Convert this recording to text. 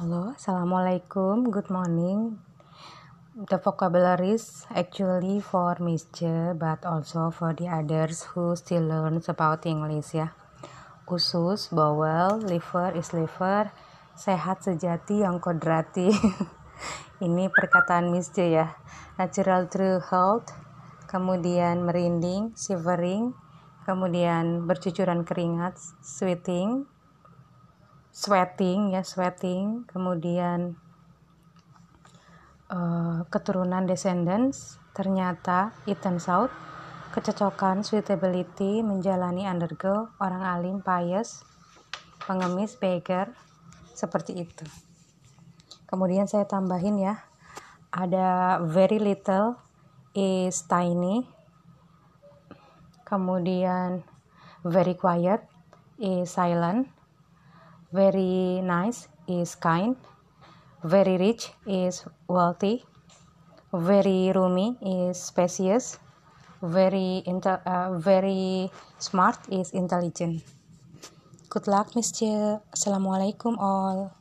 Hello, Assalamualaikum, good morning. The vocabularies actually for Miss J, but also for the others who still learns about English ya. Usus, bowel, liver is liver, sehat sejati yang kodrati. Ini perkataan Miss J ya. Natural true health, kemudian merinding, shivering, kemudian bercucuran keringat, sweating, sweating ya sweating. Kemudian uh, keturunan descendants ternyata Ethan South kecocokan suitability menjalani undergo orang alim pious pengemis beggar seperti itu. Kemudian saya tambahin ya ada very little is tiny. Kemudian very quiet is silent very nice is kind very rich is wealthy very roomy is spacious very uh, very smart is intelligent. Good luck miss assalamualaikum all